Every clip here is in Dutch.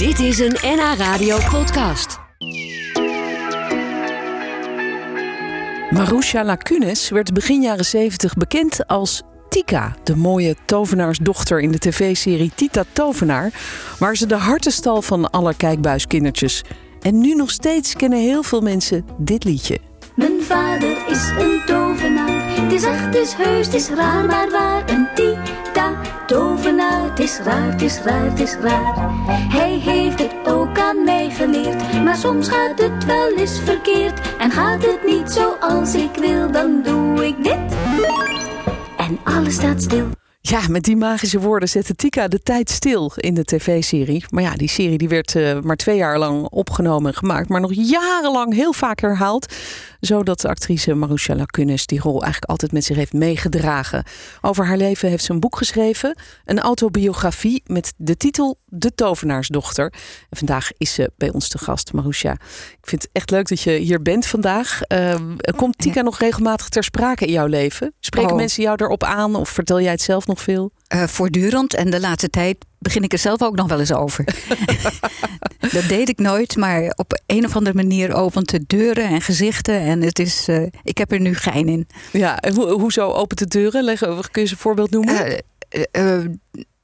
Dit is een NH Radio podcast. Marusha Lacunes werd begin jaren 70 bekend als Tika, de mooie tovenaarsdochter in de tv-serie Tita Tovenaar, waar ze de harten stal van alle kijkbuiskindertjes. En nu nog steeds kennen heel veel mensen dit liedje. Mijn vader is een tovenaar. Het is echt, het is heus, het is raar, maar waar. Een. Het is raar, het is raar, het is raar. Hij heeft het ook aan mij geleerd. Maar soms gaat het wel eens verkeerd. En gaat het niet zoals ik wil, dan doe ik dit. En alles staat stil. Ja, met die magische woorden zette Tika de tijd stil in de tv-serie. Maar ja, die serie die werd uh, maar twee jaar lang opgenomen en gemaakt, maar nog jarenlang heel vaak herhaald. Zodat de actrice Marusha Lacunes die rol eigenlijk altijd met zich heeft meegedragen. Over haar leven heeft ze een boek geschreven, een autobiografie met de titel De Tovenaarsdochter. En vandaag is ze bij ons te gast, Marusha. Ik vind het echt leuk dat je hier bent vandaag. Uh, komt Tika nog regelmatig ter sprake in jouw leven? Spreken Oh. mensen jou erop aan of vertel jij het zelf nog veel? Eh, voortdurend en de laatste tijd begin ik er zelf ook nog wel eens over. dat deed ik nooit, maar op een of andere manier opent het deuren en gezichten. En het is, eh, ik heb er nu gein in. Ja, en ho hoezo opent de deuren? Leg, kun je eens een voorbeeld noemen? Eh, eh, eh,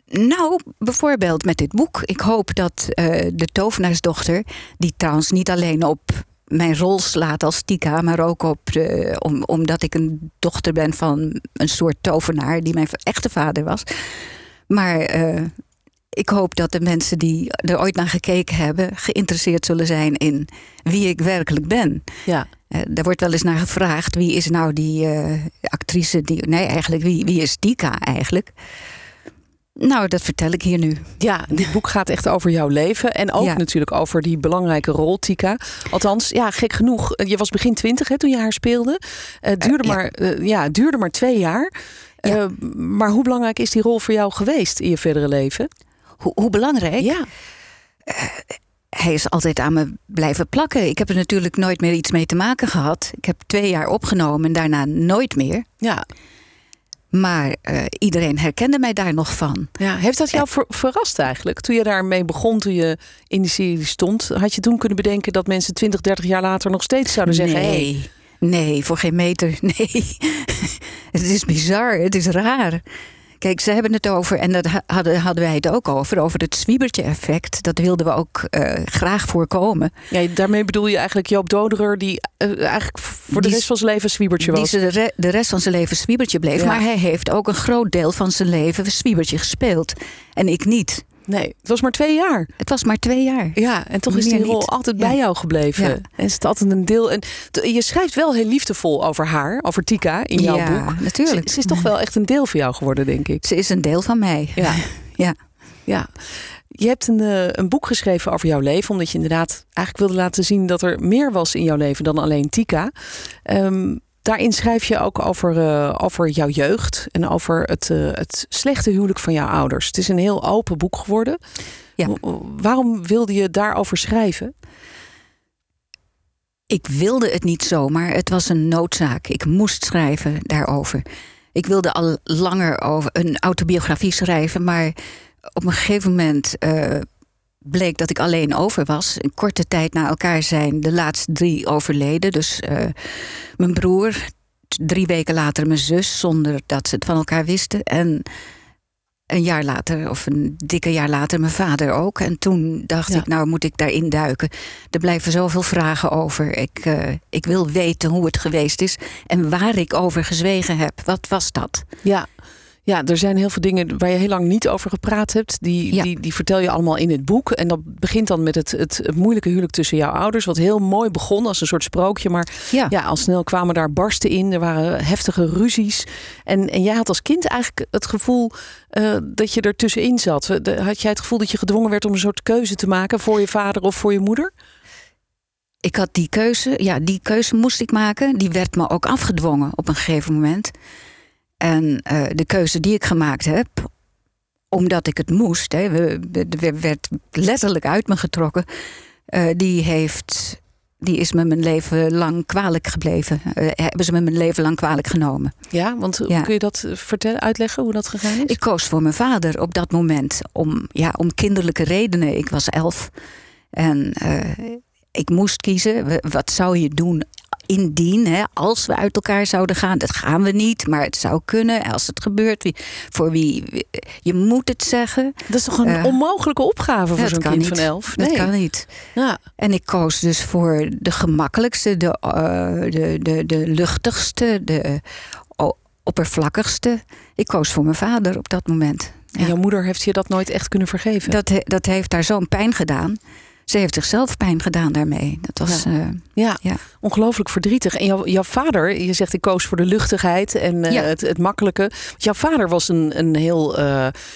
nou, bijvoorbeeld met dit boek. Ik hoop dat eh, de tovenaarsdochter, die trouwens niet alleen op mijn rol slaat als Tika, maar ook op de, om, omdat ik een dochter ben van een soort tovenaar die mijn echte vader was. Maar eh, ik hoop dat de mensen die er ooit naar gekeken hebben, geïnteresseerd zullen zijn in wie ik werkelijk ben. ja. Eh, daar wordt wel eens naar gevraagd wie is nou die eh, actrice die. Nee, eigenlijk, wie, wie is Tika eigenlijk? Nou, dat vertel ik hier nu. ja, dit boek gaat echt over jouw leven. En ook Ja. natuurlijk over die belangrijke rol, Tika. Althans, ja, gek genoeg. eh, Je was begin twintig hè, toen je haar speelde. Het duurde, ja. maar, ja, duurde maar twee jaar. Ja. Maar hoe belangrijk is die rol voor jou geweest in je verdere leven? Hoe, hoe belangrijk? Ja, Hij is altijd aan me blijven plakken. Ik heb er natuurlijk nooit meer iets mee te maken gehad. Ik heb twee jaar opgenomen en daarna nooit meer. ja. Maar eh, iedereen herkende mij daar nog van. ja. Heeft dat jou ver- verrast eigenlijk? Toen je daarmee begon, toen je in die serie stond... had je toen kunnen bedenken dat mensen 20, 30 jaar later nog steeds zouden zeggen... hey, nee, nee, voor geen meter. Nee. het is bizar, het is raar. Kijk, ze hebben het over, en daar hadden, hadden wij het ook over, over het zwiebertje-effect. Dat wilden we ook eh, graag voorkomen. Ja, daarmee bedoel je eigenlijk Joop Doderer, die eh, eigenlijk voor de Die- rest van zijn leven zwiebertje Die was. ze de, de rest van zijn leven zwiebertje bleef. Ja. Maar hij heeft ook een groot deel van zijn leven zwiebertje gespeeld. En ik niet. Nee, het was maar twee jaar. Het was maar twee jaar. Ja, en toch is die rol niet. altijd Ja. bij jou gebleven. Ja. En is het altijd een deel. En je schrijft wel heel liefdevol over haar, over Tika in jouw ja, boek. natuurlijk. Ze, ze is toch wel echt een deel van jou geworden, denk ik. Ze is een deel van mij. Ja. Ja. Ja. Je hebt een, eh, een boek geschreven over jouw leven, omdat je inderdaad eigenlijk wilde laten zien dat er meer was in jouw leven dan alleen Tika. Ehm, daarin schrijf je ook over, eh, over jouw jeugd en over het, eh, het slechte huwelijk van jouw ouders. Het is een heel open boek geworden. Ja. Wa- Waarom wilde je daarover schrijven? Ik wilde het niet zo, maar het was een noodzaak. Ik moest schrijven daarover. Ik wilde al langer over een autobiografie schrijven, maar op een gegeven moment eh, bleek dat ik alleen over was. Een korte tijd na elkaar zijn de laatste drie overleden. Dus eh, mijn broer, drie weken later mijn zus, zonder dat ze het van elkaar wisten. En een jaar later, of een dikke jaar later, mijn vader ook. En toen dacht Ja. ik, nou moet ik daarin duiken. Er blijven zoveel vragen over. Ik, eh, ik wil weten hoe het geweest is en waar ik over gezwegen heb. Wat was dat? Ja. Ja, er zijn heel veel dingen waar je heel lang niet over gepraat hebt. Die, Ja. die, die vertel je allemaal in het boek. En dat begint dan met het, het, het moeilijke huwelijk tussen jouw ouders. Wat heel mooi begon als een soort sprookje. Maar Ja, ja, al snel kwamen daar barsten in. Er waren heftige ruzies. En, en jij had als kind eigenlijk het gevoel eh, dat je er tussenin zat. De- Had jij het gevoel dat je gedwongen werd om een soort keuze te maken voor je vader of voor je moeder? ik had die keuze. Ja, die keuze moest ik maken. Die werd me ook afgedwongen op een gegeven moment. En eh, de keuze die ik gemaakt heb, omdat ik het moest, hè, we- we- er werd letterlijk uit me getrokken, eh, die heeft die is me mijn leven lang kwalijk gebleven. Uh, hebben ze me mijn leven lang kwalijk genomen. Ja, want ja. kun je dat vertellen, uitleggen hoe dat gegaan is? Ik koos voor mijn vader op dat moment om, ja, om kinderlijke redenen. Ik was elf en uh, ik moest kiezen. Wat zou je doen indien, hè, als we uit elkaar zouden gaan, dat gaan we niet, maar het zou kunnen als het gebeurt. Wie, voor wie je moet het zeggen. Dat is toch een uh, onmogelijke opgave voor zo'n kind niet. van elf? Nee. Dat kan niet. Ja. En ik koos dus voor de gemakkelijkste, de, uh, de, de, de luchtigste, de oppervlakkigste. Ik koos voor mijn vader op dat moment. En ja. jouw moeder heeft je dat nooit echt kunnen vergeven? Dat, dat heeft haar zo'n pijn gedaan ze heeft zichzelf pijn gedaan daarmee. Dat was, ja. Uh, ja. ja. ongelooflijk verdrietig. En jouw, jouw vader, je zegt ik koos voor de luchtigheid en uh, ja. het, het makkelijke. Jouw vader was een, een heel, uh,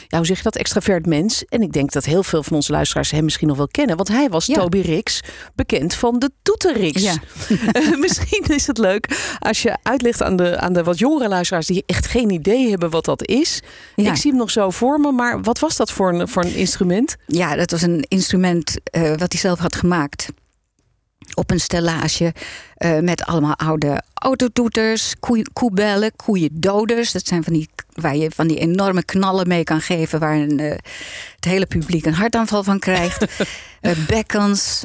ja, hoe zeg je dat, extravert mens. En ik denk dat heel veel van onze luisteraars hem misschien nog wel kennen. Want hij was Toby Rix, bekend van de Toeterrix. Ja. misschien is het leuk als je uitlegt aan de, aan de wat jongere luisteraars... die echt geen idee hebben wat dat is. Ik zie hem nog zo voor me, maar wat was dat voor een, voor een instrument? Ja, dat was een instrument wat hij zelf had gemaakt. Op een stellage uh, met allemaal oude autotoeters, koe, koebellen, koeiendoders. Dat zijn van die waar je van die enorme knallen mee kan geven, waar een, uh, het hele publiek een hartaanval van krijgt. uh, bekkens,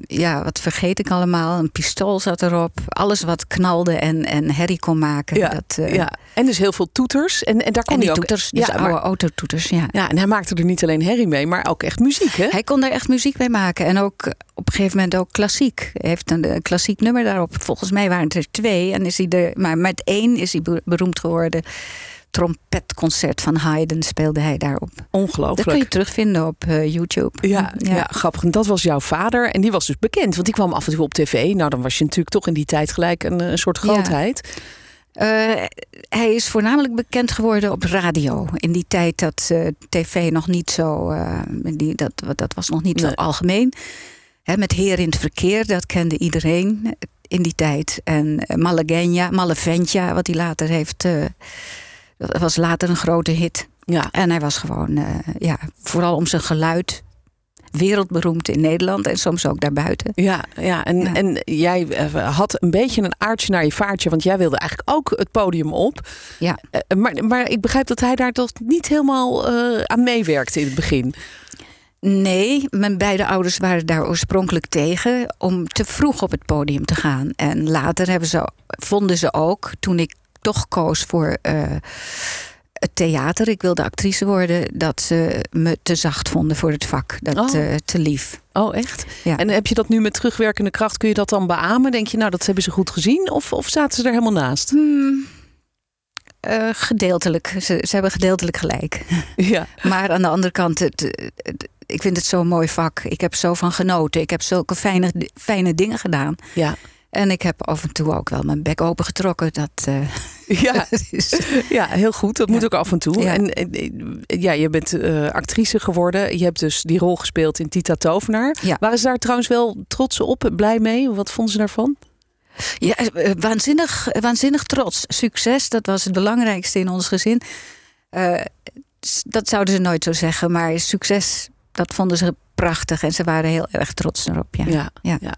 ja, wat vergeet ik allemaal? Een pistool zat erop. Alles wat knalde en, en herrie kon maken. Ja, dat, ja. En dus heel veel toeters. En, en daar kon en die hij ook. toeters, dus ja, oude autotoeters, ja. ja. En hij maakte er niet alleen herrie mee, maar ook echt muziek, hè? Hij kon er echt muziek mee maken. En ook op een gegeven moment ook klassiek. Hij heeft een, een klassiek nummer daarop. Volgens mij waren het er twee. En is hij er, maar met één is hij beroemd geworden trompetconcert van Haydn speelde hij daarop. Ongelooflijk. Dat kun je terugvinden op uh, YouTube. Ja, ja. ja, grappig. En dat was jouw vader. En die was dus bekend, want die kwam af en toe op tv. Nou, dan was je natuurlijk toch in die tijd gelijk een, een soort grootheid. Ja. Uh, hij is voornamelijk bekend geworden op radio. In die tijd dat uh, tv nog niet zo. Uh, die, dat, dat was nog niet nee. zo algemeen. He, met Heer in het verkeer, dat kende iedereen in die tijd. En Malagenja, Maleventja, wat hij later heeft dat was later een grote hit. Ja. En hij was gewoon, uh, ja, vooral om zijn geluid wereldberoemd in Nederland en soms ook daarbuiten. Ja, ja. En, ja. en jij had een beetje een aardje naar je vaartje, want jij wilde eigenlijk ook het podium op. Ja. Uh, maar, maar ik begrijp dat hij daar toch niet helemaal aan meewerkte in het begin. Nee, mijn beide ouders waren daar oorspronkelijk tegen om te vroeg op het podium te gaan. En later hebben ze, vonden ze ook, toen ik toch koos voor uh, het theater. Ik wilde actrice worden. Dat ze me te zacht vonden voor het vak. Dat oh. uh, te lief. Oh, echt? Ja. En heb je dat nu met terugwerkende kracht? Kun je dat dan beamen? Denk je, nou, dat hebben ze goed gezien? Of, of zaten ze er helemaal naast? Hmm. Uh, gedeeltelijk. Ze, ze, hebben gedeeltelijk gelijk. Ja. Maar aan de andere kant, het, het, ik vind het zo'n mooi vak. Ik heb zo van genoten. Ik heb zulke fijne, fijne dingen gedaan. Ja. En ik heb af en toe ook wel mijn bek opengetrokken. Dat, uh, ja, is... ja, heel goed. Dat ja. moet ook af en toe. Ja. En, en ja, je bent uh, actrice geworden. Je hebt dus die rol gespeeld in Tita Tovenaar. Ja. Waren ze daar trouwens wel trots op, blij mee? Wat vonden ze daarvan? Ja, uh, waanzinnig, waanzinnig trots. Succes, dat was het belangrijkste in ons gezin. Uh, dat zouden ze nooit zo zeggen, maar succes, dat vonden ze prachtig en ze waren heel erg trots erop. Ja. Ja, ja. ja.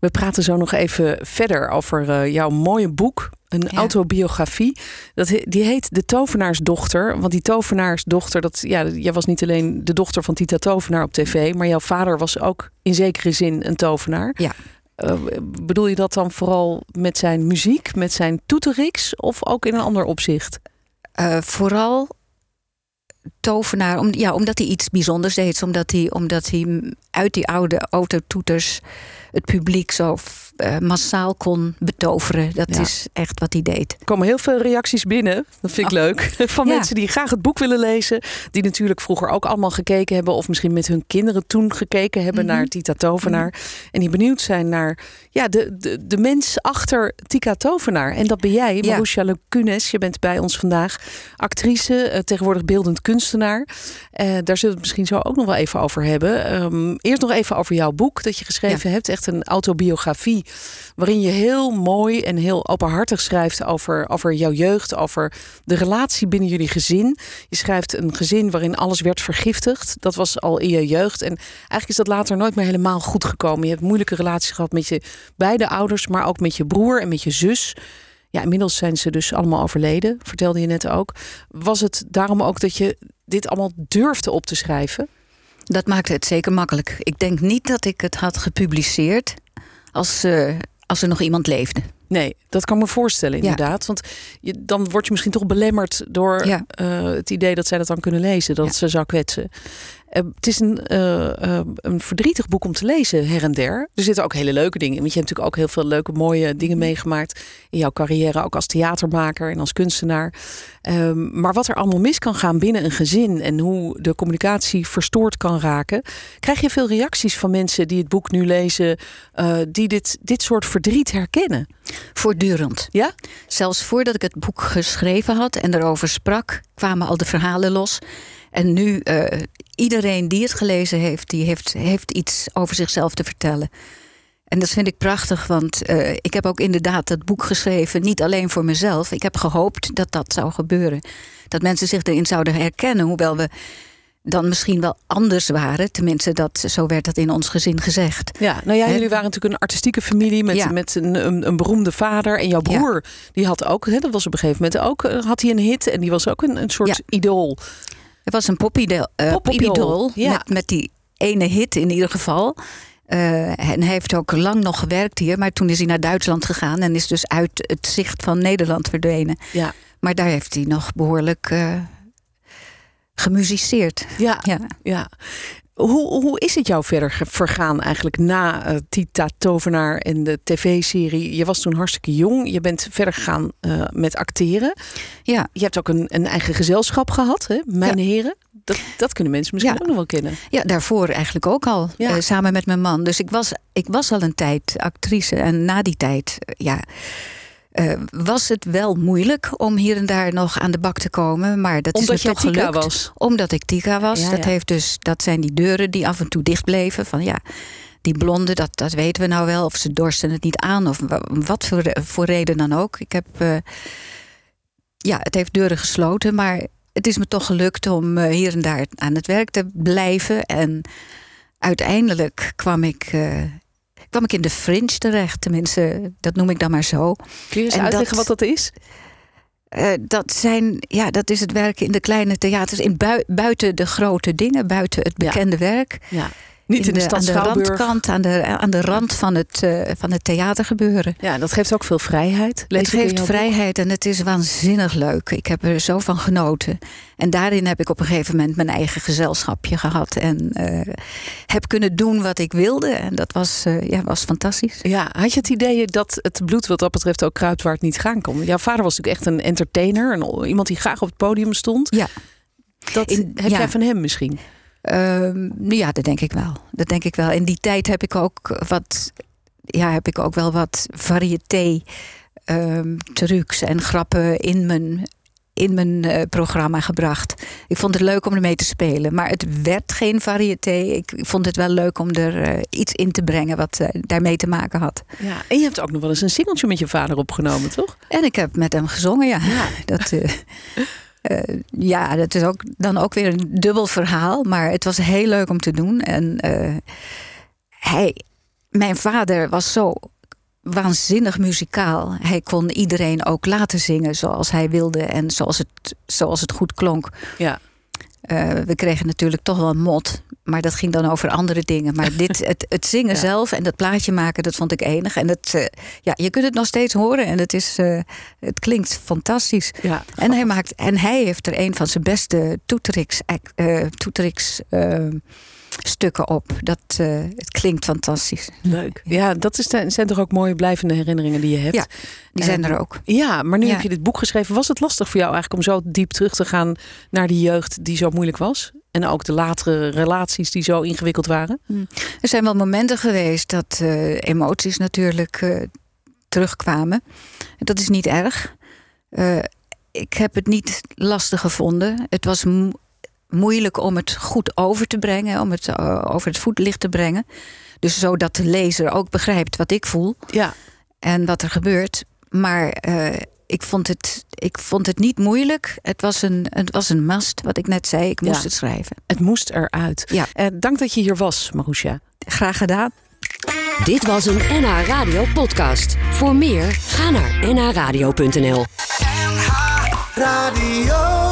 We praten zo nog even verder over uh, jouw mooie boek. Een ja. autobiografie. Dat, die heet De Tovenaarsdochter. Want die Tovenaarsdochter, dat, ja, jij was niet alleen de dochter van Tita Tovenaar op tv, maar jouw vader was ook in zekere zin een tovenaar. Ja. Uh, bedoel je dat dan vooral met zijn muziek, met zijn toeteriks of ook in een ander opzicht? Uh, vooral tovenaar, om, ja, omdat hij iets bijzonders deed. Omdat hij, omdat hij uit die oude autotoeters het publiek zo uh, massaal kon betoveren. Dat ja. is echt wat hij deed. Er komen heel veel reacties binnen. Dat vind ik oh. leuk. Van ja. mensen die graag het boek willen lezen. Die natuurlijk vroeger ook allemaal gekeken hebben. Of misschien met hun kinderen toen gekeken hebben mm -hmm. naar Tita Tovenaar. Mm -hmm. En die benieuwd zijn naar ja, de, de, de mens achter Tika Tovenaar. En dat ben jij, ja. Marusha Lecunes. Je bent bij ons vandaag actrice, uh, tegenwoordig beeldend kunstenaar kunstenaar. Uh, daar zullen we het misschien zo ook nog wel even over hebben. Um, eerst nog even over jouw boek dat je geschreven hebt. Echt een autobiografie waarin je heel mooi en heel openhartig schrijft over, over jouw jeugd, over de relatie binnen jullie gezin. Je schrijft een gezin waarin alles werd vergiftigd. Dat was al in je jeugd. En eigenlijk is dat later nooit meer helemaal goed gekomen. Je hebt moeilijke relaties gehad met je beide ouders, maar ook met je broer en met je zus. Ja, inmiddels zijn ze dus allemaal overleden, vertelde je net ook. Was het daarom ook dat je dit allemaal durfde op te schrijven? Dat maakte het zeker makkelijk. Ik denk niet dat ik het had gepubliceerd als, uh, als er nog iemand leefde. Nee, dat kan me voorstellen inderdaad. Want je, dan word je misschien toch belemmerd door uh, het idee dat zij dat dan kunnen lezen. Dat ze zou kwetsen. Uh, het is een, uh, een verdrietig boek om te lezen, her en der. Er zitten ook hele leuke dingen in. Want je hebt natuurlijk ook heel veel leuke, mooie dingen mhm. meegemaakt. In jouw carrière, ook als theatermaker en als kunstenaar. Um, maar wat er allemaal mis kan gaan binnen een gezin. En hoe de communicatie verstoord kan raken. Krijg je veel reacties van mensen die het boek nu lezen. die dit, dit soort verdriet herkennen? Voortdurend. Ja? Zelfs voordat ik het boek geschreven had en erover sprak, kwamen al de verhalen los. En nu, uh, iedereen die het gelezen heeft, die heeft, heeft iets over zichzelf te vertellen. En dat vind ik prachtig, want uh, ik heb ook inderdaad dat boek geschreven, niet alleen voor mezelf. Ik heb gehoopt dat dat zou gebeuren. Dat mensen zich erin zouden herkennen, hoewel we dan misschien wel anders waren. Tenminste, dat, zo werd dat in ons gezin gezegd. Ja, nou ja, jullie waren natuurlijk een artistieke familie met, met een, een, een, beroemde vader. En jouw broer, die had ook, hè, dat was op een gegeven moment ook, eh, had hij een hit. En die was ook een, een soort idool. Het was een popidool, uh, pop ja. met, met die ene hit in ieder geval. Uh, en hij heeft ook lang nog gewerkt hier, maar toen is hij naar Duitsland gegaan en is dus uit het zicht van Nederland verdwenen. Ja. Maar daar heeft hij nog behoorlijk uh, gemusiceerd. Ja, ja. ja. Hoe, hoe is het jou verder vergaan eigenlijk na uh, Tita Tovenaar en de tv-serie? Je was toen hartstikke jong. Je bent verder gegaan uh, met acteren. Ja. Je hebt ook een, een eigen gezelschap gehad, hè? Mijn heren. Dat, dat kunnen mensen misschien ook nog wel kennen. Ja, daarvoor eigenlijk ook al. Ja. Uh, samen met mijn man. Dus ik was, ik was al een tijd actrice. En na die tijd, ja uh, was het wel moeilijk om hier en daar nog aan de bak te komen. Maar dat Omdat is me toch gelukt. Was. Omdat ik Tika was. Ja, dat, heeft dus, dat zijn die deuren die af en toe dicht bleven. Van ja, die blonde, dat, dat weten we nou wel. Of ze dorsten het niet aan. Of wat voor, voor reden dan ook. Ik heb. Uh, ja, het heeft deuren gesloten. Maar het is me toch gelukt om uh, hier en daar aan het werk te blijven. En uiteindelijk kwam ik kwam ik in de fringe terecht. Tenminste, dat noem ik dan maar zo. Kun je eens en uitleggen dat, wat dat is? Uh, dat, zijn, ja, dat is het werken in de kleine theaters, in bui, buiten de grote dingen, buiten het bekende ja. werk. Ja. Niet in, de, de aan de randkant, aan de, aan de rand van het, uh, van het theatergebeuren. Ja, dat geeft ook veel vrijheid. Het geeft vrijheid en het is waanzinnig leuk. Ik heb er zo van genoten. En daarin heb ik op een gegeven moment mijn eigen gezelschapje gehad. En uh, heb kunnen doen wat ik wilde. En dat was, uh, ja, was fantastisch. Ja, had je het idee dat het bloed wat dat betreft ook kruipt waar het niet gaan kon? Jouw vader was natuurlijk echt een entertainer. Een, iemand die graag op het podium stond. Ja. Dat in, heb ja. jij van hem misschien? Uh, ja, dat denk ik wel. Dat denk ik wel. In die tijd heb ik ook wat, ja, heb ik ook wel wat variété um, trucs en grappen in mijn, in mijn uh, programma gebracht. Ik vond het leuk om ermee te spelen. Maar het werd geen variété. Ik vond het wel leuk om er uh, iets in te brengen wat uh, daarmee te maken had. Ja, en je hebt ook nog wel eens een singeltje met je vader opgenomen, toch? En ik heb met hem gezongen, ja. ja. Dat, Uh, ja, dat is ook dan ook weer een dubbel verhaal. Maar het was heel leuk om te doen. En hij, mijn vader was zo waanzinnig muzikaal. Hij kon iedereen ook laten zingen zoals hij wilde en zoals het, zoals het goed klonk. Ja. Uh, we kregen natuurlijk toch wel een mot. Maar dat ging dan over andere dingen. Maar dit, het, het zingen ja. zelf en dat plaatje maken, dat vond ik enig. En het, uh, ja, je kunt het nog steeds horen en het, is, uh, het klinkt fantastisch. Ja. En, hij maakt, en hij heeft er een van zijn beste toetrix, toetrix stukken op. Dat, uh, het klinkt fantastisch. Leuk. Ja, dat is, zijn toch ook mooie blijvende herinneringen die je hebt. Ja, die zijn er ook. Ja, maar nu ja. heb je dit boek geschreven. Was het lastig voor jou eigenlijk om zo diep terug te gaan naar die jeugd die zo moeilijk was? En ook de latere relaties die zo ingewikkeld waren? Hmm. Er zijn wel momenten geweest dat uh, emoties natuurlijk uh, terugkwamen. Dat is niet erg. ik heb het niet lastig gevonden. Het was moeilijk om het goed over te brengen, om het eh, over het voetlicht te brengen. Dus zodat de lezer ook begrijpt wat ik voel Ja. en wat er gebeurt. Maar eh, ik, vond het, ik vond het niet moeilijk. Het was een, het was een must, wat ik net zei. Ik moest Ja. het schrijven. Het moest eruit. Ja. Eh, dank dat je hier was, Marusha. Graag gedaan. Dit was een NH Radio podcast. Voor meer, ga naar nhradio.nl. Radio.